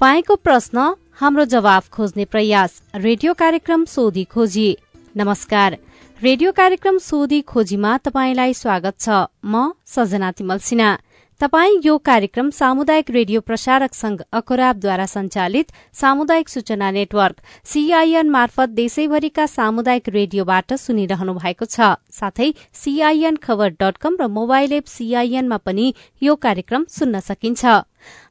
तपाईँको प्रश्न हाम्रो जवाफ खोज्ने प्रयास रेडियो कार्यक्रम सोधी खोजी। नमस्कार रेडियो कार्यक्रम सोधी खोजीमा तपाईँलाई स्वागत छ। म सजना तिमल सिन्हा। तपाई यो कार्यक्रम सामुदायिक रेडियो प्रसारक संघ अखराबद्वारा संचालित सामुदायिक सूचना नेटवर्क सीआईएन मार्फत देशैभरिका सामुदायिक रेडियोबाट सुनिरहनु भएको छ। साथै सीआईएन खबर डट कम र मोबाइल एप सीआईएनमा पनि यो कार्यक्रम सुन्न सकिन्छ।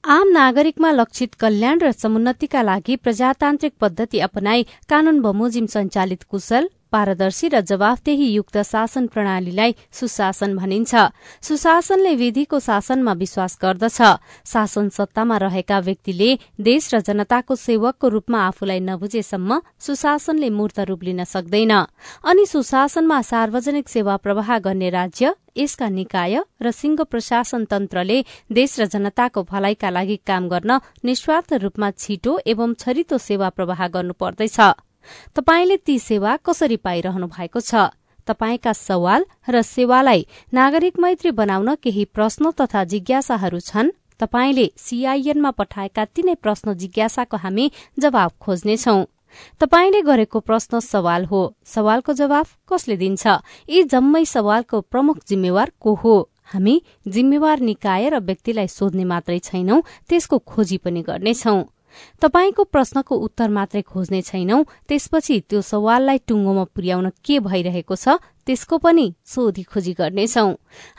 आम नागरिकमा लक्षित कल्याण र समुन्नतिका लागि प्रजातान्त्रिक पद्धति अपनाई कानून बमोजिम संचालित कुशल पारदर्शी र जवाफदेही युक्त शासन प्रणालीलाई सुशासन भनिन्छ। सुशासनले विधिको शासनमा विश्वास गर्दछ। शासन सत्तामा रहेका व्यक्तिले देश र जनताको सेवकको रूपमा आफूलाई नबुझेसम्म सुशासनले मूर्त रूप लिन सक्दैन। अनि सुशासनमा सार्वजनिक सेवा प्रवाह गर्ने राज्य यसका निकाय र सिंह प्रशासन तन्त्रले देश र जनताको भलाइका लागि काम गर्न निस्वार्थ रूपमा छिटो एवं छरितो सेवा प्रवाह गर्नुपर्दछ तपाईँले ती सेवा कसरी पाइरहनु भएको छ? तपाईँका सवाल र सेवालाई नागरिक मैत्री बनाउन केही प्रश्न तथा जिज्ञासाहरू छन्? तपाईँले सीआईएनमा पठाएका तीनै प्रश्न जिज्ञासाको हामी जवाब खोज्नेछौ। तपाईँले गरेको प्रश्न सवाल हो। सवालको जवाफ कसले दिन्छ? यी जम्मै सवालको प्रमुख जिम्मेवार को हो? हामी जिम्मेवार निकाय र व्यक्तिलाई सोध्ने मात्रै छैनौं त्यसको खोजी पनि गर्नेछौं। तपाईँको प्रश्नको उत्तर मात्रै खोज्ने छैनौं त्यसपछि त्यो सवाललाई टुङ्गोमा पुर्याउन के भइरहेको छ त्यसको पनि सोधी खोजी गर्नेछौ।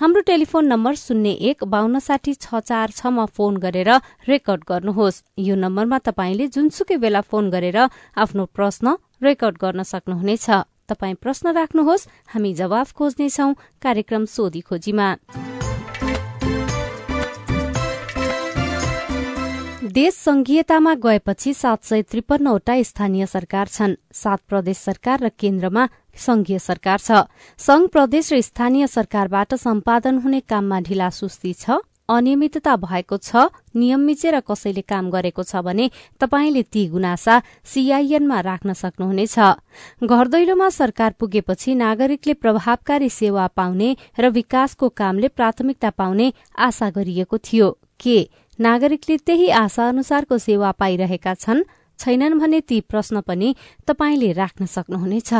हाम्रो टेलिफोन नम्बर शून्य एक बान्न साठी छ चार छमा फोन गरेर रेकर्ड गर्नुहोस्। यो नम्बरमा तपाईँले जुनसुकै बेला फोन गरेर आफ्नो प्रश्न रेकर्ड गर्न सक्नुहुनेछ। तपाई प्रश्न राख्नुहोस् हामी जवाफ खोज्नेछौ कार्यक्रम सोधी खोजीमा। देश संघीयतामा गएपछि सात सय त्रिपन्नवटा स्थानीय सरकार छन्। सात प्रदेश सरकार र केन्द्रमा संघीय सरकार छ। संघ प्रदेश र स्थानीय सरकारबाट सम्पादन हुने काममा ढिला सुस्ती छ अनियमितता भएको छ नियम मिचेर कसैले काम गरेको छ भने तपाईँले ती गुनासा सीआईएनमा राख्न सक्नुहुनेछ। घर दैलोमा सरकार पुगेपछि नागरिकले प्रभावकारी सेवा पाउने र विकासको कामले प्राथमिकता पाउने आशा गरिएको थियो। के नागरिकले त्यही आशा अनुसारको सेवा पाइरहेका छन् छैनन् भने ती प्रश्न पनि तपाईँले राख्न सक्नुहुनेछ।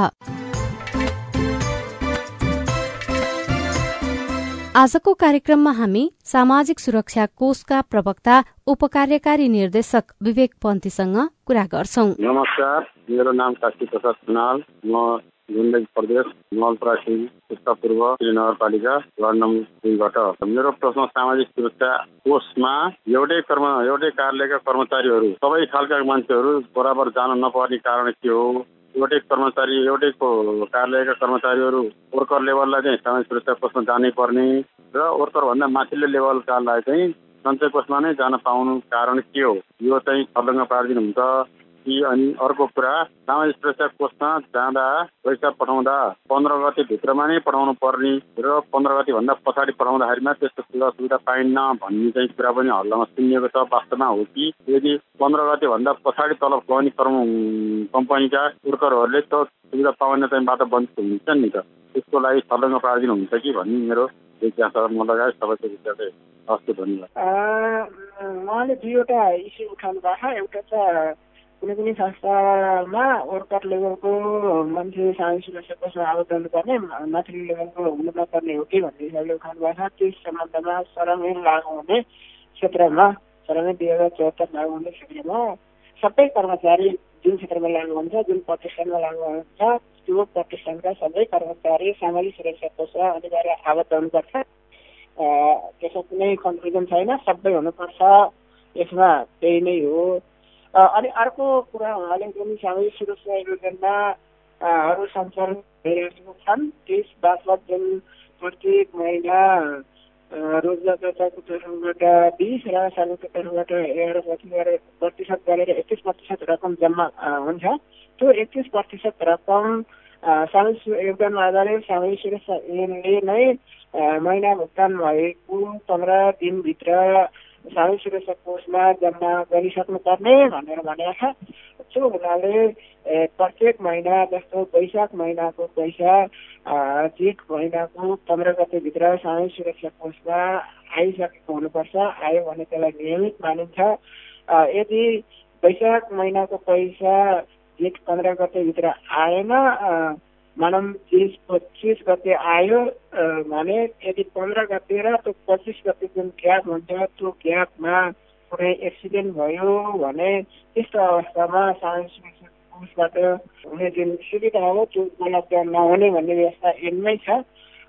आजको कार्यक्रममा हामी सामाजिक सुरक्षा कोषका प्रवक्ता उपकार्यकारी निर्देशक विवेक पन्थीसँग कुरा गर्छौ। नमस्कार मेरो नाम प्रसाद म गुन्डेज प्रदेश नलपरासी पुस्ता पूर्व नगरपालिका वार्ड नम्बर दुईबाट मेरो प्रश्न सामाजिक सुरक्षा कोषमा एउटै कर्म एउटै कार्यालयका कर्मचारीहरू सबै खालका मान्छेहरू बराबर जान नपर्ने कारण के हो एउटै कर्मचारी एउटै कार्यालयका कर्मचारीहरू वर्कर लेभललाई चाहिँ सामाजिक सुरक्षा कोषमा जानै पर्ने र वर्करभन्दा माथिल्लो लेभलकालाई चाहिँ सञ्चय कोषमा नै जान पाउनु कारण के हो यो चाहिँ सल्लङ्ग पारिदिनु हुन्छ कि अनि अर्को कुरा सामाजिक सुरक्षा कोषमा जाँदा पैसा पठाउँदा पन्ध्र गतिभित्रमा नै पठाउनु पर्ने र पन्ध्र गतिभन्दा पछाडि पठाउँदाखेरिमा त्यस्तो सुविधा सुविधा पाइन्न भन्ने चाहिँ कुरा पनि हल्लामा सुनिएको छ वास्तवमा हो कि यदि पन्ध्र गतिभन्दा पछाडि तलब पाउने कर्म कम्पनीका वर्करहरूले त सुविधा पाउने चाहिँ बाटो बन्द हुन्छ नि त त्यसको लागि सल्लङ्ग पारिदिनु हुन्छ कि भन्ने मेरो जिज्ञासा म दुईवटा इस्यु उठाउनु भएको एउटा त कुनै पनि संस्थामा वर्कर लेभलको मान्छे सामाजिक सुरक्षा कसो आवेदन गर्ने माथिल्लो लेभलको हुनु नपर्ने हो कि भन्ने हिसाबले उठाउनु छ त्यस सम्बन्धमा सरमै लागु हुने क्षेत्रमा सरमै दुई हजार चौहत्तर लागु हुने क्षेत्रमा सबै कर्मचारी जुन क्षेत्रमा लागु हुन्छ जुन प्रतिष्ठानमा लागु हुन्छ त्यो प्रतिष्ठानका सबै कर्मचारी सामाजिक सुरक्षा कोष अनिवार्य आवेदन गर्छ। त्यसमा कुनै कन्फ्युजन छैन सबै हुनुपर्छ। यसमा त्यही नै हो। अनि अर्को कुरा उहाँले जुन सामाजिक सुरक्षा योजनाहरू सञ्चालन भइरहेको छन्। त्यस बापत जुन प्रत्येक महिना रोजगारदाताको तर्फबाट बिस र सालको तर्फबाट एघार प्रतिशत गरेर एकतिस प्रतिशत रकम जम्मा हुन्छ। त्यो एकतिस प्रतिशत रकम सामाजिक योगदान आधारित सामाजिक सुरक्षा ऐनले नै महिना भुक्तान भएको पन्ध्र दिनभित्र सामाजिक सुरक्षा कोषमा जम्मा गरिसक्नुपर्ने भनेर भनेको छ त्यो हुनाले प्रत्येक महिना जस्तो वैशाख महिनाको पैसा जेठ महिनाको पन्ध्र गतेभित्र सामाजिक सुरक्षा कोषमा आइसकेको हुनुपर्छ। आयो भने त्यसलाई नियमित मानिन्छ। यदि वैशाख महिनाको पैसा जेठ पन्ध्र गतेभित्र आएन भनौँ बिस पच्चिस गते आयो भने यदि पन्ध्र गते र त्यो पच्चिस गते जुन ग्याप हुन्छ त्यो ग्यापमा कुनै एक्सिडेन्ट भयो भने त्यस्तो अवस्थामा उसबाट हुने जुन सुविधा हो त्यो उपलब्ध नहुने भन्ने व्यवस्था यिनमै छ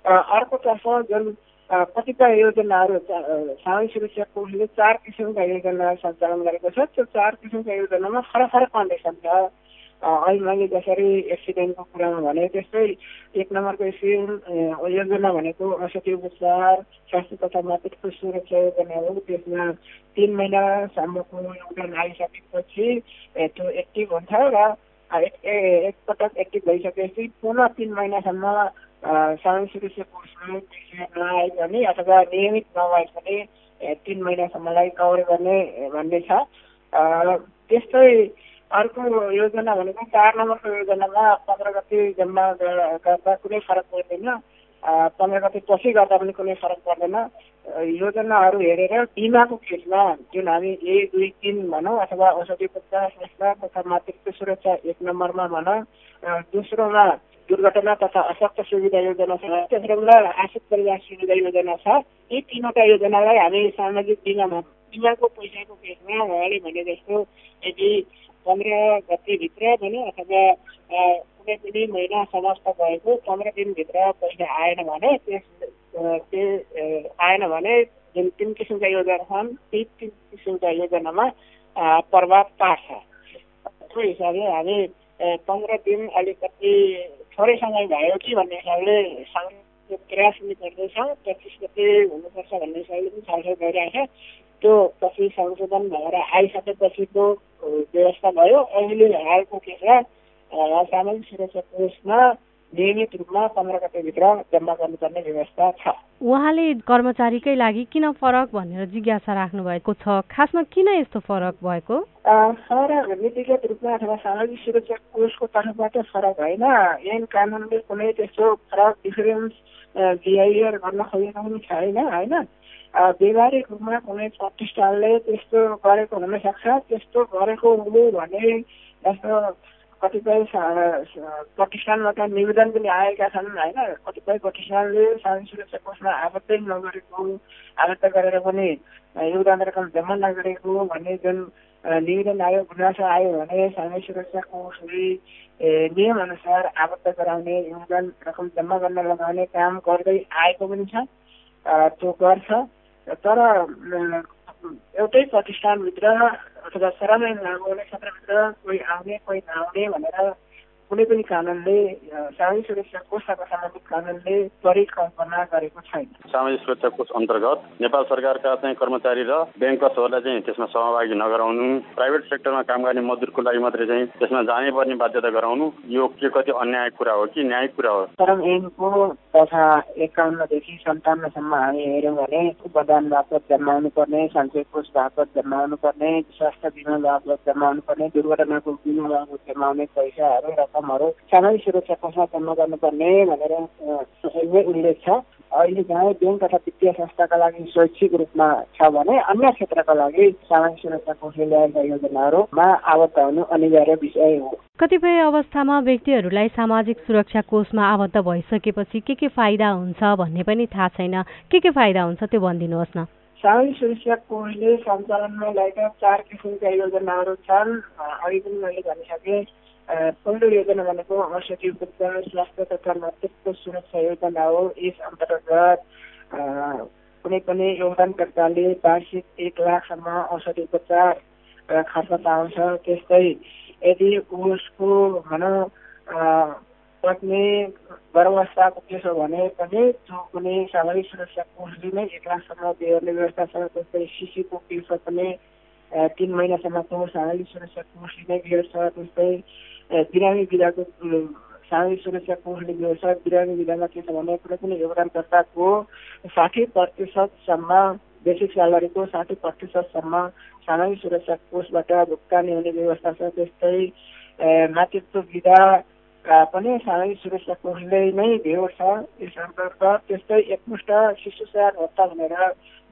अर्कोतर्फ जुन कतिपय योजनाहरू सामाजिक सुरक्षा कोषले चार किसिमका योजना सञ्चालन गरेको छ त्यो चार किसिमका योजनामा फरक फरक कन्डिसन छ अहिले मैले जसरी एक्सिडेन्टको कुरामा भने त्यस्तै एक नम्बरको स्किम योजना भनेको औषधि उपचार स्वास्थ्य तथा मातृत्व सुरक्षा योजना हो। त्यसमा तिन महिनासम्मको योगदान आइसकेपछि त्यो एक्टिभ हुन्छ र एकपटक एक्टिभ भइसकेपछि पुनः तिन महिनासम्म सामाजिक सुरक्षा पैसा नआए पनि अथवा नियमित नभए पनि तिन महिनासम्मलाई कभर गर्ने भन्ने छ। त्यस्तै अर्को योजना भनेको चार नम्बरको योजनामा पन्ध्र गति जम्मा गर्दा कुनै फरक पर्दैन। पन्ध्र गति पछि गर्दा पनि कुनै फरक पर्दैन। योजनाहरू हेरेर बिमाको केसमा जुन हामी एक दुई तिन भनौँ अथवा औषधि उपचार संस्था तथा मातृत्व सुरक्षा एक नम्बरमा भनौँ दोस्रोमा दुर्घटना तथा अशक्त सुविधा योजना छ तेस्रोमा आश्रित परिवार सुविधा योजना छ। यी तिनवटा योजनालाई हामी सामाजिक बिमामा बिमाको पैसाको केसमा उहाँले भने जस्तो यदि पन्ध्र गतिभित्र भने अथवा कुनै पनि महिना समाप्त भएको पन्ध्र दिनभित्र पैसा आएन भने त्यस त्यो आएन भने जुन तिन किसिमका योजना छन् ती तिन किसिमका योजनामा प्रभाव पार्छ। त्यो हिसाबले हामी पन्ध्र दिन अलिकति थोरै समय भयो कि भन्ने हिसाबले प्रयास पनि गर्दैछ। पच्चिस गते हुनुपर्छ भन्ने हिसाबले पनि छलफल गरिरहेको छ। त्यो पछि संशोधन भएर आइसकेपछिको व्यवस्था भयो। अहिले हालको केसमा सामाजिक सुरक्षा कोषमा नियमित रूपमा पन्ध्र गतेभित्र जम्मा गर्नुपर्ने व्यवस्था छ। उहाँले कर्मचारीकै लागि किन फरक भनेर जिज्ञासा राख्नु भएको छ? खासमा किन यस्तो फरक भएको? फरक नीतिगत रूपमा अथवा सामाजिक सुरक्षा कोषको तर्फबाट फरक होइन। ऐन कानुनले कुनै त्यस्तो फरक डिफरेन्स बिहेभियर गर्न खोजेको पनि छैन होइन। व्यवहारिक रूपमा कुनै प्रतिष्ठानले त्यस्तो गरेको हुनसक्छ त्यस्तो गरेको हो भने जस्तो कतिपय प्रतिष्ठानबाट निवेदन पनि आएका छन् होइन? कतिपय प्रतिष्ठानले सामाजिक सुरक्षा कोषमा आबद्धै नगरेको आबद्ध गरेर पनि योगदान रकम जम्मा नगरेको भन्ने जुन निवेदन आयो गुनासो आयो भने सामाजिक सुरक्षा कोषले नियमअनुसार आबद्ध गराउने योगदान रकम जम्मा गर्न लगाउने काम गर्दै आएको पनि छ त्यो गर्छ। तर एउटै प्रतिष्ठानभित्र अथवा लागु हुने क्षेत्रभित्र कोही आउने कोही नआउने भनेर कुनै पनि कानुनले सामाजिक सुरक्षा कोषका सम्बन्धित कानुनले परिकल्पना गरेको छैन। सामाजिक सुरक्षा कोष अन्तर्गत नेपाल सरकारका चाहिँ कर्मचारी र ब्याङ्कर्सहरूलाई चाहिँ त्यसमा सहभागी नगराउनु प्राइभेट सेक्टरमा काम गर्ने मजदुरको लागि मात्रै चाहिँ त्यसमा जानै पर्ने बाध्यता गराउनु यो के कति अन्याय कुरा हो कि न्यायिक कुरा हो? श्रम ऐनको तथा एकाउन्नदेखि सन्ताउन्नसम्म हामी हेऱ्यौँ भने उपदान बापत जम्माउनु पर्ने सञ्चय कोष बापत जम्माउनु पर्ने स्वास्थ्य बिमा बापत जम्माउनु पर्ने दुर्घटनाको बिमा बापत जम्माउने पैसाहरू रकम रकमहरू सामाजिक सुरक्षा कोषमा जम्मा गर्नुपर्ने भनेर उल्लेख छ। अहिले जहाँ ब्याङ्क तथा वित्तीय संस्थाका लागि शैक्षिक रूपमा छ भने अन्य क्षेत्रका लागि सामाजिक सुरक्षा कोषले ल्याएका योजनाहरूमा आबद्ध हुनु अनिवार्य विषय हो। कतिपय अवस्थामा व्यक्तिहरूलाई सामाजिक सुरक्षा कोषमा आबद्ध भइसकेपछि के के फाइदा हुन्छ भन्ने पनि थाहा छैन। के के फाइदा हुन्छ त्यो भनिदिनुहोस् न। सामाजिक सुरक्षा कोषले सञ्चालनमा ल्याएका चार किसिमका योजनाहरू छन्। अघि पनि मैले भनिसकेँ पहिलो योजना भनेको औषधि उपचार स्वास्थ्य तथा मातृत्व सुरक्षा योजना हो यस अन्तर्गत कुनै पनि योगदानकर्ताले वार्षिक एक लाखसम्म औषधि उपचार खर्च पाउँछ त्यस्तै यदि उसको भनौँ पत्नी गर्भावस्थाको केस हो भने पनि त्यो कुनै सामाजिक सुरक्षा कोषले नै एक लाखसम्म बेहोर्ने व्यवस्था छ त्यस्तै शिशुको केस पनि तिन महिनासम्मको सामाजिक सुरक्षा कोषले नै बेहोर्छ त्यस्तै बिरामी विधाको सामाजिक सुरक्षा कोषले व्यवस्था बिरामी विधामा के छ भने कुनै पनि योगदानकर्ताको साठी प्रतिशतसम्म बेसिक स्यालेरीको साठी प्रतिशतसम्म सामाजिक सुरक्षा कोषबाट भुक्तानी हुने व्यवस्था छ त्यस्तै मातृत्व विधा पनि सामाजिक सुरक्षा कोषले नै भेट छ। यस अन्तर्गत त्यस्तै एकमुष्ट शिशु स्याहार भत्ता भनेर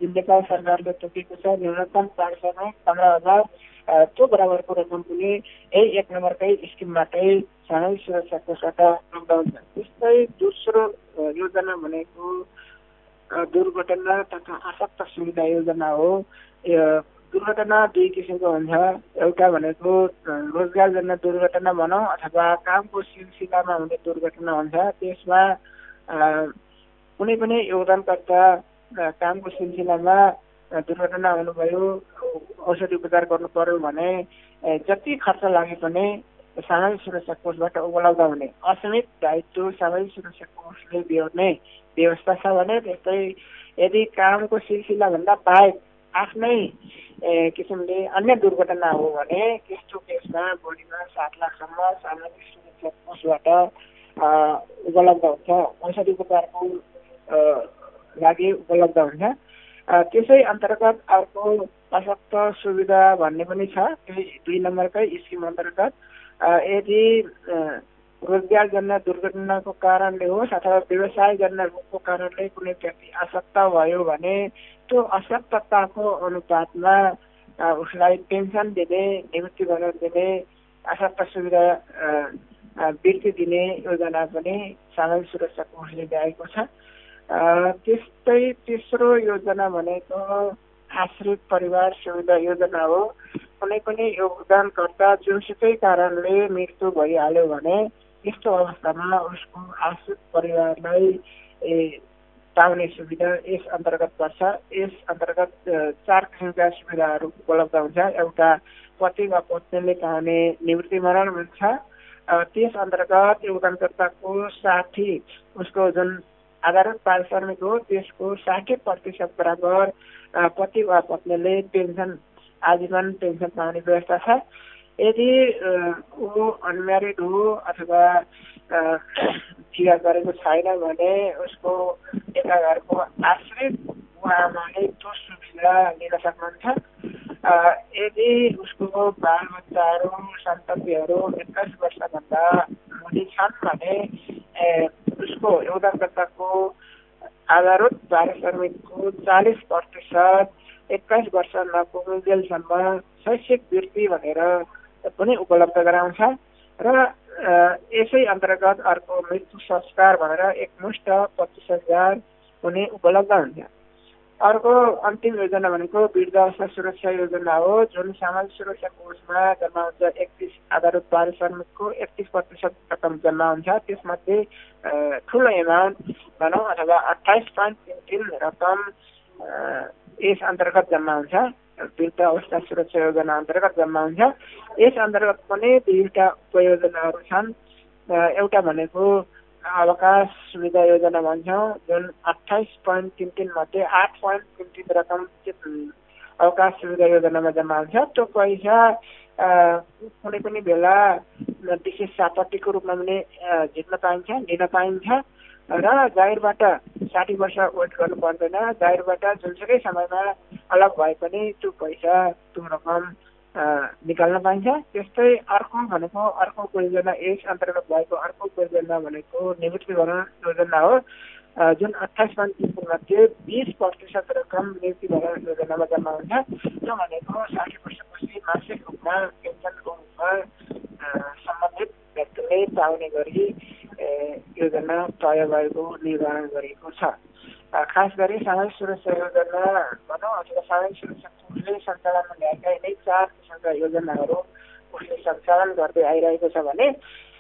जुन नेपाल सरकारले तोकेको छ। न्यूनतम पाँच सय पन्ध्र हजार त्यो बराबरको रकम पनि यही एक नम्बरकै स्किमबाटै सामाजिक सुरक्षा कोषबाट उपलब्ध हुन्छ त्यस्तै दोस्रो योजना भनेको दुर्घटना तथा आसक्त सुविधा योजना हो। दुर्घटना दुई किसिमको हुन्छ एउटा भनेको रोजगारजन्य दुर्घटना भनौँ अथवा कामको सिलसिलामा हुने दुर्घटना हुन्छ त्यसमा कुनै पनि योगदानकर्ता कामको सिलसिलामा दुर्घटना हुनुभयो औषधि उपचार गर्नु पर्यो भने जति खर्च लागे पनि सामाजिक सुरक्षा कोषबाट उपलब्ध हुने। असीमित दायित्व सामाजिक सुरक्षा कोषले बिहोर्ने व्यवस्था छ भने त्यस्तै यदि कामको सिलसिलाभन्दा बाहेक आफ्नै किसिमले अन्य दुर्घटना हो भने त्यस्तो केसमा बढीमा सात लाखसम्म सामाजिक सुरक्षा कोषबाट उपलब्ध हुन्छ। औषधि उपचारको लागि उपलब्ध हुन्छ। त्यसै अन्तर्गत अर्को अशक्त सुविधा भन्ने पनि छ त्यही दुई नम्बरकै स्किम अन्तर्गत। यदि रोजगारजन्य दुर्घटनाको कारणले होस् अथवा व्यवसायजन्य रोगको कारणले कुनै व्यक्ति आसक्त भयो भने त्यो असक्तताको अनुपातमा उसलाई पेन्सन दिने निवृत्तिभरण दिने आसक्त सुविधा वृत्ति दिने योजना पनि सामाजिक सुरक्षा कोषले ल्याएको छ त्यस्तै तेस्रो योजना भनेको आश्रित परिवार सुविधा योजना हो कुनै पनि योगदानकर्ता जुनसुकै कारणले मृत्यु भइहाल्यो भने यस्तो अवस्थामा उसको आश्रित परिवारलाई पाउने सुविधा यस अन्तर्गत पर्छ यस अन्तर्गत चार किसिमका सुविधाहरू उपलब्ध हुन्छ एउटा पति वा पत्नीले पाउने निवृत्तिमरण हुन्छ त्यस अन्तर्गत योगदानकर्ताको साठी उसको जुन आधारित पारिश्रमिक हो त्यसको साठी प्रतिशत बराबर पति वा पत्नीले पेन्सन आजीवन पेन्सन पाउने व्यवस्था छ यदि ऊ अनम्यारिड हो अथवा बिहा गरेको छैन भने उसको यता घरको आश्रित उहाँले त्यो सुविधा लिन सक्नुहुन्छ। यदि उसको बालबच्चाहरू सन्ततिहरू एक्काइस वर्षभन्दा मुनि छन् भने उसको योगदानकर्ताको आधारभूत पारिश्रमिकको चालिस प्रतिशत एक्काइस वर्ष नपुगुन्जेलसम्म शैक्षिक वृत्ति भनेर पनि उपलब्ध गराउँछ र यसै अन्तर्गत अर्को मृत्यु संस्कार भनेर एकमुष्ट पच्चिस हजार हुने उपलब्ध हुन्छ। अर्को अन्तिम योजना भनेको वृद्धावस्था सुरक्षा योजना हो जुन सामाजिक सुरक्षा कोषमा जम्मा हुन्छ एकतिस आधारित पारिश्रमिकको एकतिस प्रतिशत रकम जम्मा हुन्छ। त्यसमध्ये ठुलो एमाउन्ट भनौँ अथवा अठाइस पोइन्ट तिन तिन रकम यस अन्तर्गत जम्मा हुन्छ। वृद्ध अवस्था सुरक्षा योजना अन्तर्गत जम्मा हुन्छ यस अन्तर्गत पनि दुईवटा उपयोजनाहरू छन् एउटा भनेको अवकाश सुविधा योजना भन्छौँ जुन अठाइस पोइन्ट तिन तिन मध्ये आठ पोइन्ट तिन तिन रकम अवकाश सुविधा योजनामा जम्मा हुन्छ त्यो पैसा कुनै पनि बेला विशेष सापट्टिको रूपमा पनि झिक्न पाइन्छ लिन पाइन्छ र जागिरबाट साठी वर्ष वेट गर्नु पर्दैन। जागिरबाट जुनसुकै समयमा अलग भए पनि त्यो पैसा त्यो रकम निकाल्न पाइन्छ। त्यस्तै अर्को भनेको अर्को परियोजना यस अन्तर्गत भएको अर्को परियोजना भनेको निवृत्तिभरण योजना हो। जुन अठाइस मध्ये बिस प्रतिशत रकम निवृत्तिभरण योजनामा जम्मा हुन्छ। त्यो भनेको साठी वर्षपछि मासिक रूपमा पेन्सनको रूपमा सम्बन्धित व्यक्तिले पाउने गरी तय भएको निर्धारण गरिएको छ खास गरी सामाजिक सुरक्षा योजना भनौँ अथवा सामाजिक सुरक्षा कोषले सञ्चालनमा ल्याएका यिनै चार किसिमका योजनाहरू उसले सञ्चालन गर्दै आइरहेको छ भने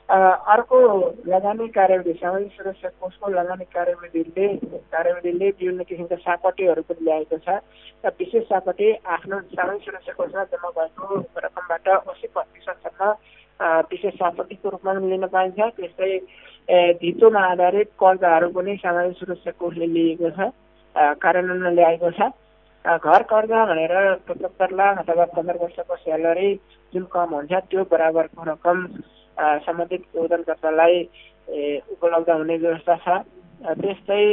अर्को लगानी कार्यविधि सामाजिक सुरक्षा कोषको लगानी कार्यविधिले कार्यविधिले विभिन्न किसिमका सापटीहरू पनि ल्याएको छ र विशेष सापटी आफ्नो सामाजिक सुरक्षा कोषमा जम्मा भएको रकमबाट असी प्रतिशतसम्म विशेष सापटीको रूपमा लिन पाइन्छ त्यस्तै धितोमा आधारित कर्जाहरू पनि सामाजिक सुरक्षा कोषले लिएको छ कार्यान्वयनमा ल्याएको छ। घर कर्जा भनेर पचहत्तर लाख अथवा पन्ध्र वर्षको स्यालेरी जुन कम हुन्छ त्यो बराबरको रकम सम्बन्धित योगदानकर्तालाई उपलब्ध हुने व्यवस्था छ। त्यस्तै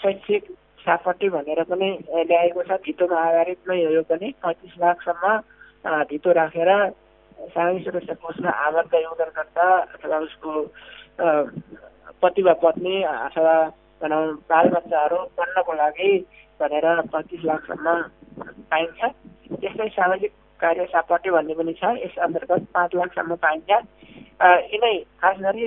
शैक्षिक सापट्टि भनेर पनि ल्याएको छ। धितोमा आधारित नै हो यो पनि। पैँतिस लाखसम्म धितो राखेर सामाजिक सुरक्षा कोषमा आबद्ध योगदानकर्ता अथवा उसको पति वा पत्नी अथवा भनौँ बालबच्चाहरू पढ्नको लागि भनेर पैँतिस लाखसम्म पाइन्छ। त्यस्तै सामाजिक कार्य सापट्टि भन्ने पनि छ। यस अन्तर्गत पाँच लाखसम्म पाइन्छ। यिनै खास गरी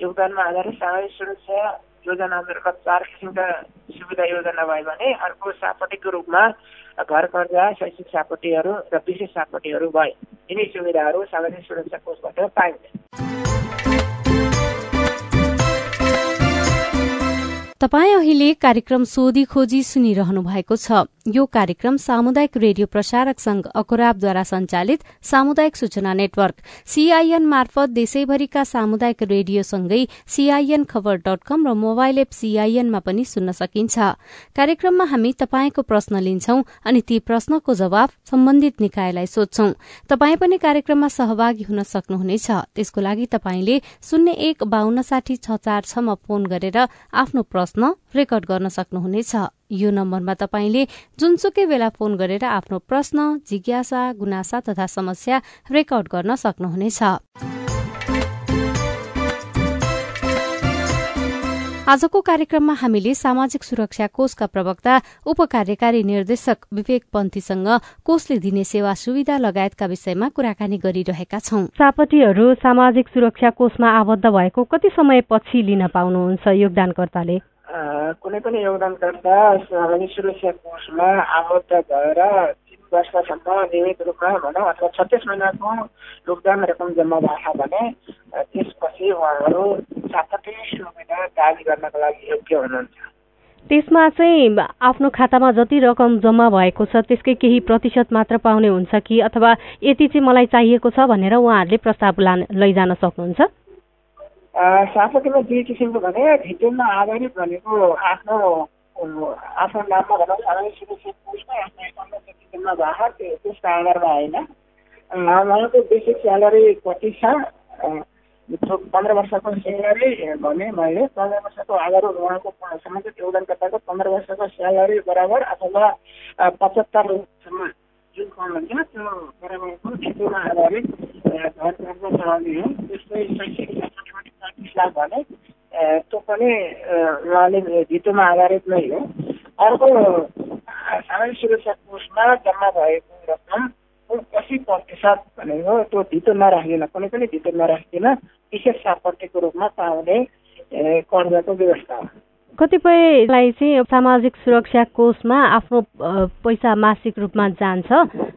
योगदानमा आधारित सामाजिक सुरक्षा योजना अन्तर्गत चार किसिमका सुविधा योजना भयो भने अर्को सापट्टिको रूपमा घर कर्जा शैक्षिक सापट्टिहरू र विशेष सापट्टिहरू भए यिनै सुविधाहरू सामाजिक सुरक्षा कोषबाट पाइन्छ। तपाईँ अहिले कार्यक्रम सोधी खोजी सुनिरहनु भएको छ। यो कार्यक्रम सामुदायिक रेडियो प्रसारक संघ अकोराबद्वारा संचालित सामुदायिक सूचना नेटवर्क सीआईएन मार्फत देशैभरिका सामुदायिक रेडियोसँगै सीआईएन खबर डट कम र मोबाइल एप सीआईएनमा पनि सुन्न सकिन्छ। कार्यक्रममा हामी तपाईँको प्रश्न लिन्छौं अनि ती प्रश्नको जवाब सम्बन्धित निकायलाई सोध्छौं। तपाई पनि कार्यक्रममा सहभागी हुन सक्नुहुनेछ। त्यसको लागि तपाईँले शून्य एक बान्न साठी छ चार छमा फोन गरेर आफ्नो प्रश्न रेकर्ड गर्न सक्नुहुनेछ। यो नम्बरमा तपाईँले जुनसुकै बेला फोन गरेर आफ्नो प्रश्न जिज्ञासा गुनासा तथा समस्या रेकर्ड गर्न सक्नुहुनेछ। आजको कार्यक्रममा हामीले सामाजिक सुरक्षा कोषका प्रवक्ता उपकार्यकारी निर्देशक विवेक पन्थीसँग कोषले दिने सेवा सुविधा लगायतका विषयमा कुराकानी गरिरहेका छौं। सापटीहरू सामाजिक सुरक्षा कोषमा आबद्ध भएको कति समयपछि लिन पाउनुहुन्छ योगदानकर्ताले? कुनै पनि योगदानकर्ता सामाजिक सुरक्षा कोषमा आबद्ध भएर तिन वर्षसम्म नियमित रूपमा भनौँ अथवा छत्तिस महिनाको योगदान रकम जम्मा भएको भने त्यसपछि उहाँहरू सातै सुविधा दावी गर्नको लागि योग्य हुनुहुन्छ त्यसमा चाहिँ आफ्नो खातामा जति रकम जम्मा भएको छ त्यसकै केही प्रतिशत मात्र पाउने हुन्छ कि अथवा यति चाहिँ मलाई चाहिएको छ भनेर उहाँहरूले प्रस्ताव लान लैजान सक्नुहुन्छ? शासकीयमा दुई किसिमको भने भित्रमा आधारित भनेको आफ्नो आफ्नो नाममा भनौँ कोषमा आफ्नो जम्मा भएको त्यो त्यसको आधारमा होइन उहाँको बेसिक स्यालेरी कति छ पन्ध्र वर्षको स्यालेरी भने मैले पन्ध्र वर्षको आधार उहाँको सामाजिक योगदानकर्ताको पन्ध्र वर्षको स्यालेरी बराबर अथवा पचहत्तरसम्म जुन फर्म हुन्छ त्यो बराबरको भित्रमा आधारित घर कर्जा चलाउने हो त्यस्तै शैक्षिक पैँतिस लाख भने त्यो पनि उहाँले धितोमा आधारित नै हो। अर्को सामाजिक सुरक्षा कोषमा जम्मा भएको रकम कति प्रतिशत भनेको त्यो धितो नराखिकन कुनै पनि धितो नराखिकन विशेष सापट्यको रूपमा पाउने कर्जाको व्यवस्था हो। कतिपयलाई चाहिँ सामाजिक सुरक्षा कोषमा आफ्नो पैसा मासिक रूपमा जान्छ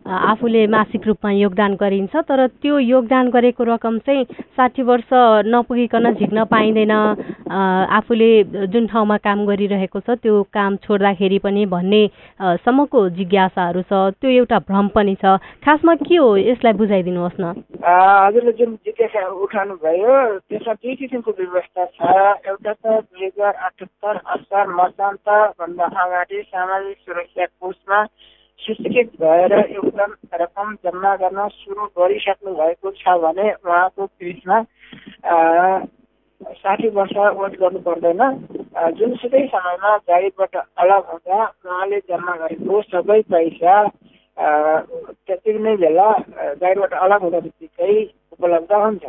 आफूले मासिक रूपमा योगदान गरिन्छ तर त्यो योगदान गरेको रकम चाहिँ साठी वर्ष नपुगिकन झिक्न पाइँदैन आफूले जुन ठाउँमा काम गरिरहेको छ त्यो काम छोड्दाखेरि पनि भन्ने सम्मको जिज्ञासाहरू छ त्यो एउटा भ्रम पनि छ। खासमा के हो यसलाई बुझाइदिनुहोस् न। हजुरले जुन जिज्ञासा उठाउनु भयो त्यसमा दुई किसिमको व्यवस्था छ। एउटा त दुई हजार अठहत्तर असार मसान्तभन्दा अगाडि सामाजिक सुरक्षा कोषमा सूचीकृत भएर योगदान रकम जम्मा गर्न सुरु गरिसक्नु भएको छ भने उहाँको क्रिजमा साठी वर्ष वेट गर्नु पर्दैन। जुनसुकै समयमा जागिरबाट अलग हुँदा उहाँले जम्मा गरेको सबै पैसा त्यति नै बेला जागिरबाट अलग हुँदा बित्तिकै उपलब्ध हुन्छ।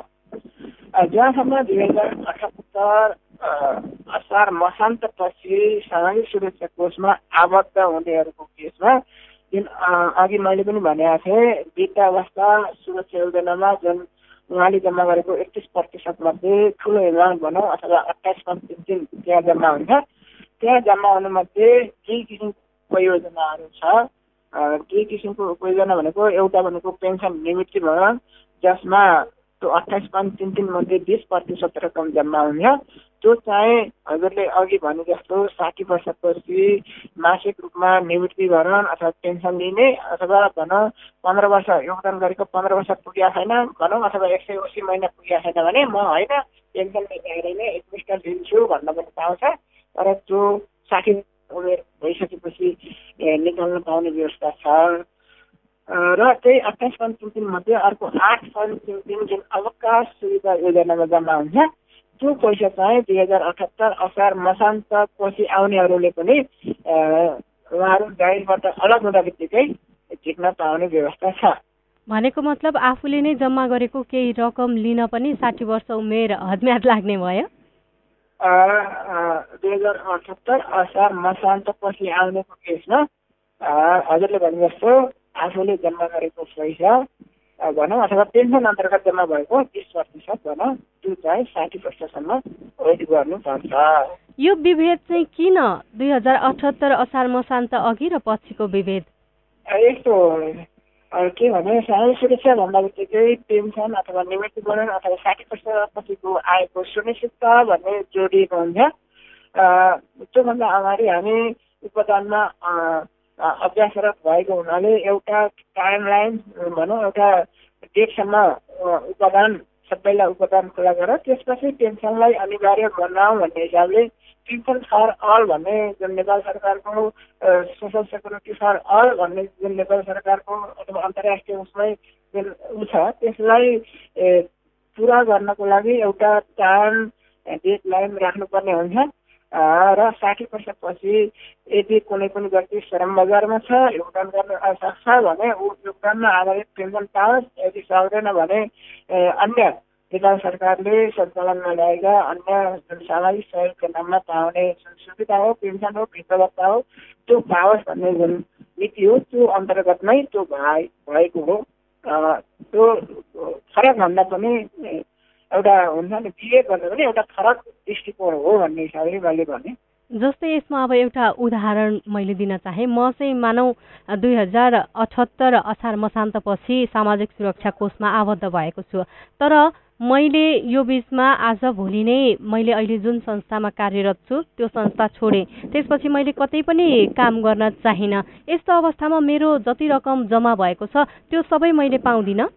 जहाँसम्म दुई हजार अठहत्तर असार मसान्तपछि सामाजिक सुरक्षा कोषमा आबद्ध हुनेहरूको केसमा जुन अघि मैले पनि भनेको थिएँ वृद्धावस्था सुरक्षा योजनामा जुन उहाँले जम्मा गरेको एकतिस प्रतिशत मध्ये ठुलो एमाउन्ट भनौँ अथवा अट्ठाइस दिन त्यहाँ जम्मा हुन्छ त्यहाँ जम्मा हुनुमध्ये केही किसिमको उपयोजनाहरू छ। केही किसिमको उपयोजना भनेको एउटा भनेको पेन्सन निवृत्ति भयो जसमा त्यो अट्ठाइस पोइन्ट तिन तिन मध्ये बिस प्रतिशत रकम जम्मा हुन्छ त्यो चाहिँ हजुरले अघि भने जस्तो साठी वर्षपछि मासिक रूपमा निवृत्तिकरण अथवा पेन्सन लिने अथवा भनौँ पन्ध्र वर्ष योगदान गरेको पन्ध्र वर्ष पुगेको छैन भनौँ अथवा एक सय असी महिना पुगेको छैन भने म होइन एकदम गएर नै एकमुष्ट लिन्छु भन्न पनि पाउँछ तर त्यो साठी उमेर भइसकेपछि निकाल्न पाउने व्यवस्था छ। र त्यही अठाइस पोइन्ट तिन तिनमध्ये अर्को आठ तिन तिन जुन अवकाश सुविधा योजनामा जम्मा हुन्छ त्यो पैसा चाहिँ दुई हजार अठहत्तर असार मसान्तपछि आउनेहरूले पनि उहाँहरू जागिरबाट अलग हुँदा बित्तिकै झिक्न पाउने व्यवस्था छ। भनेको मतलब आफूले नै जम्मा गरेको केही रकम लिन पनि साठी वर्ष उमेर हदम्याद लाग्ने भयो? दुई हजार अठहत्तर असार मसान्तपछि आउनेको केसमा हजुरले भने जस्तो आफूले जम्मा गरेको पैसा भनौँ अथवा पेन्सन अन्तर्गत जम्मा भएको बिस प्रतिशत भनौँ त्यो चाहिँ साठी वर्षसम्म वेट गर्नुपर्छ यो विभेद चाहिँ किन दुई हजार अठहत्तर असार मसान्त अघि र पछिको विभेद? यस्तो के भने सामाजिक सुरक्षा भन्दा बित्तिकै पेन्सन अथवा निवृत्तिकरण अथवा साठी वर्षपछिको आएको सुनिश्चितता भन्ने जोडिएको हुन्छ। त्योभन्दा अगाडि हामी उपदानमा अभ्यासरत भएको हुनाले एउटा टाइमलाइन भनौँ एउटा डेटसम्म उपदान सबैलाई उपदान खुला गर। त्यसपछि पेन्सनलाई अनिवार्य बनाऊ भन्ने हिसाबले पेन्सन फर अल भन्ने जुन नेपाल सरकारको सोसल सेक्युरिटी फर अल भन्ने जुन नेपाल सरकारको अथवा अन्तर्राष्ट्रिय उसमै जुन ऊ छ त्यसलाई पुरा गर्नको लागि एउटा टाइम डेट लाइन राख्नुपर्ने हुन्छ। र साठी वर्षपछि यदि कुनै पनि व्यक्ति श्रम बजारमा छ योगदान गर्न सक्छ भने ऊ योगदानमा आधारित पेन्सन पाओस्। यदि सक्दैन भने अन्य नेपाल सरकारले सञ्चालनमा ल्याएका अन्य जुन सामाजिक सहयोगको नाममा पाउने जुन सुविधा हो पेन्सन हो भित्तभत्ता हो त्यो पाओस् भन्ने जुन नीति हो त्यो अन्तर्गतमै त्यो भए भएको हो। त्यो फरक भन्दा पनि एउटा हुन्छ नि बिए भन्दा पनि एउटा फरक दृष्टिकोण हो भन्ने हिसाबले मैले भने। जस्तै यसमा अब एउटा उदाहरण मैले दिन चाहेँ म चाहिँ मानौ दुई हजार अठहत्तर असार मसान्तपछि सामाजिक सुरक्षा कोषमा आबद्ध भएको छु। तर मैले यो बिचमा आज भोलि नै मैले अहिले जुन संस्थामा कार्यरत छु त्यो संस्था छोडेँ। त्यसपछि मैले कतै पनि काम गर्न चाहिनँ। यस्तो अवस्थामा मेरो जति रकम जम्मा भएको छ त्यो सबै मैले पाउँदिनँ।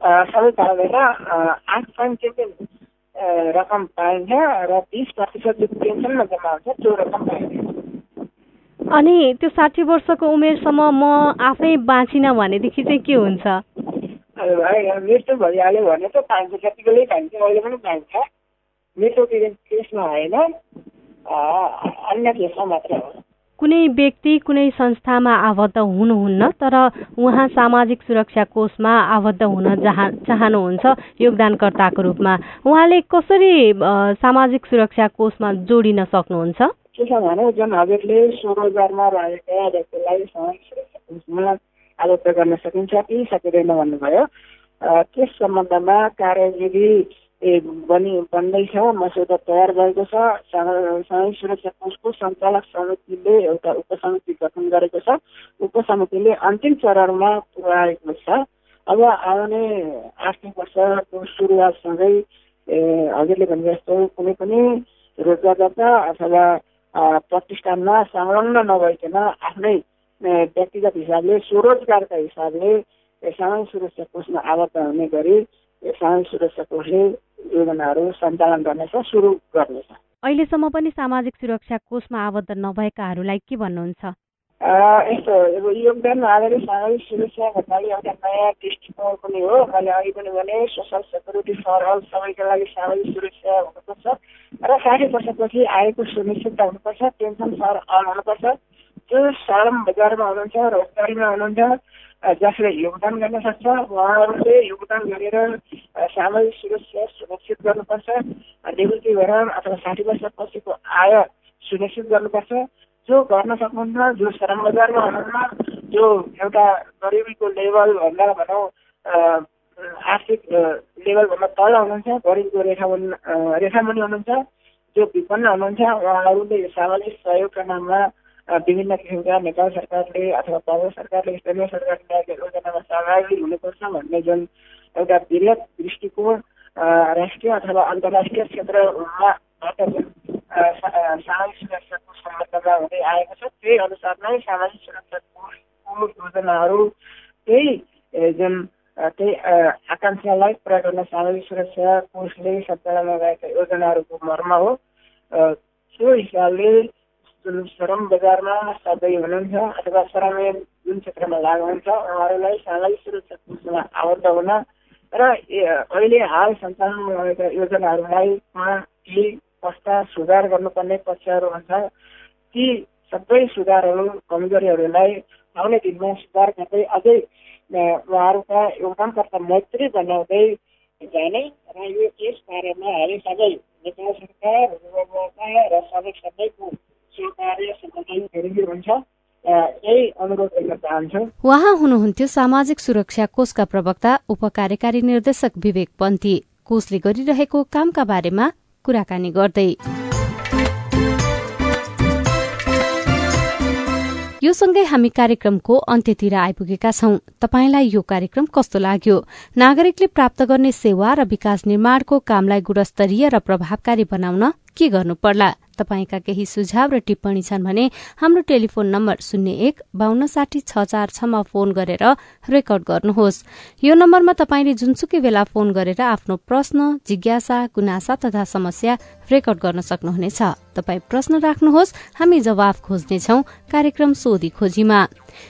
सबै पाउँदैन आठ पोइन्ट चाहिँ रकम पाइन्छ र बिस प्रतिशत जुन पेन्सनमा जम्मा हुन्छ त्यो रकम पाइन्छ। अनि त्यो साठी वर्षको उमेरसम्म म आफै बाँचिनँ भनेदेखि चाहिँ के हुन्छ? मृत्यु भइहाल्यो भने त पाइन्छ जतिकोले पाइन्छ अहिले पनि पाइन्छ। मृत्यु केसमा होइन। अन्य केसमा मात्र हो। कुनै व्यक्ति कुनै संस्थामा आबद्ध हुनुहुन्न तर उहाँ सामाजिक सुरक्षा कोषमा आबद्ध हुन चाहनुहुन्छ योगदानकर्ताको रूपमा। उहाँले कसरी सामाजिक सुरक्षा कोषमा जोडिन सक्नुहुन्छ? के छ भने जुन हजुरले स्वरोजगारमा रहेका व्यक्तिलाई आबद्ध गर्न सकिन्छ कि सकिँदैन भन्नुभयो। त्यस सम्बन्धमा कार्यविधि बनि बन्दैछ मस्यौदा तयार भएको छ। सामाजिक सुरक्षा कोषको सञ्चालक समितिले एउटा उपसमिति गठन गरेको छ। उपसमितिले अन्तिम चरणमा पुऱ्याएको छ। अब आउने आर्थिक वर्षको सुरुवातसँगै हजुरले भने जस्तो कुनै पनि रोजगारदाता अथवा प्रतिष्ठानमा संलग्न नभइकन आफ्नै व्यक्तिगत हिसाबले स्वरोजगारका हिसाबले सामाजिक सुरक्षा कोषमा आबद्ध हुने गरी सामाजिक सुरक्षा कोषले योजनाहरू सञ्चालन गर्नेछ सुरु गर्नेछ। अहिलेसम्म पनि सामाजिक सुरक्षा कोषमा आबद्ध नभएकाहरूलाई के भन्नुहुन्छ? यस्तो अब योगदान आधारित सामाजिक सुरक्षा भन्नाले एउटा नयाँ दृष्टिकोण पनि हो। मैले अघि पनि भने सोसल सेक्युरिटी फर अल सबैका लागि सामाजिक सुरक्षा हुनुपर्छ र साठी वर्षपछि आएको सुनिश्चित हुनुपर्छ पेन्सन फर अल हुनुपर्छ जो श्रम बजारमा हुनुहुन्छ रोजगारीमा हुनुहुन्छ। जसले योगदान गर्न सक्छ उहाँहरूले योगदान गरेर सामाजिक सुरक्षा सुनिश्चित गर्नुपर्छ निवृत्तिकरण अथवा साठी वर्षपछिको आय सुनिश्चित गर्नुपर्छ। जो गर्न सक्नुहुन्न जो श्रम बजारमा हुनुहुन्न जो एउटा गरिबीको लेभलभन्दा भनौँ आर्थिक लेभलभन्दा तल हुनुहुन्छ गरिबीको रेखामुनि रेखामुनि हुनुहुन्छ जो विपन्न हुनुहुन्छ उहाँहरूले सामाजिक सहयोगका नाममा विभिन्न सरकारले अथवा प्रदेश सरकारले, स्थानीय सरकारले योजनामा सहभागी हुनुपर्छ भन्ने जुन एउटा वृहत दृष्टिकोण राष्ट्रिय अथवा अन्तर्राष्ट्रिय क्षेत्रमाबाट जुन सामाजिक सुरक्षाको सम्बन्धमा हुँदै आएको छ। त्यही अनुसार नै सामाजिक सुरक्षाको योजनाहरू, त्यही जुन त्यही आकाङ्क्षालाई पुरा गर्न सामाजिक सुरक्षा कोषले सञ्चालनमा गएका योजनाहरूको मर्म हो। त्यो हिसाबले जुन श्रम बजारमा सबै हुनुहुन्छ अथवा श्रम जुन क्षेत्रमा लाग्नुहुन्छ उहाँहरूलाई सामाजिक सुरक्षा आबद्ध हुन र अहिले हाल सञ्चालनमा रहेका योजनाहरूलाई केही कस्ता सुधार गर्नुपर्ने पक्षहरू हुन्छ ती सबै सुधारहरू कमजोरीहरूलाई आउने दिनमा सुधार गर्दै अझै उहाँहरूका योगदानकर्ता मैत्री बनाउँदै जाने र यो यस बारेमा हामी सबै नेपाल सरकार र सबै सबैको उहाँ हुनुहुन्थ्यो सामाजिक सुरक्षा कोषका प्रवक्ता उपकार्यकारी निर्देशक विवेक पन्थी। कोषले गरिरहेको कामका बारेमा कुराकानी गर्दै। यो सँगै हामी कार्यक्रमको अन्त्यतिर आइपुगेका छौं। तपाईंलाई यो कार्यक्रम कस्तो लाग्यो? नागरिकले प्राप्त गर्ने सेवा र विकास निर्माणको कामलाई गुणस्तरीय र प्रभावकारी बनाउन के गर्नु पर्ला? तपाईँका केही सुझाव र टिप्पणी छन् भने हाम्रो टेलिफोन नम्बर शून्य एक बान्न साठी छ चार छमा फोन गरेर रेकर्ड गर्नुहोस्। यो नम्बरमा तपाईँले जुनसुकै बेला फोन गरेर आफ्नो प्रश्न जिज्ञासा गुनासा तथा समस्या रेकर्ड गर्न सक्नुहुनेछ। तपाईँ प्रश्न राख्नुहोस् हामी जवाफ खोज्नेछौ कार्यक्रम सोधी खोजीमा।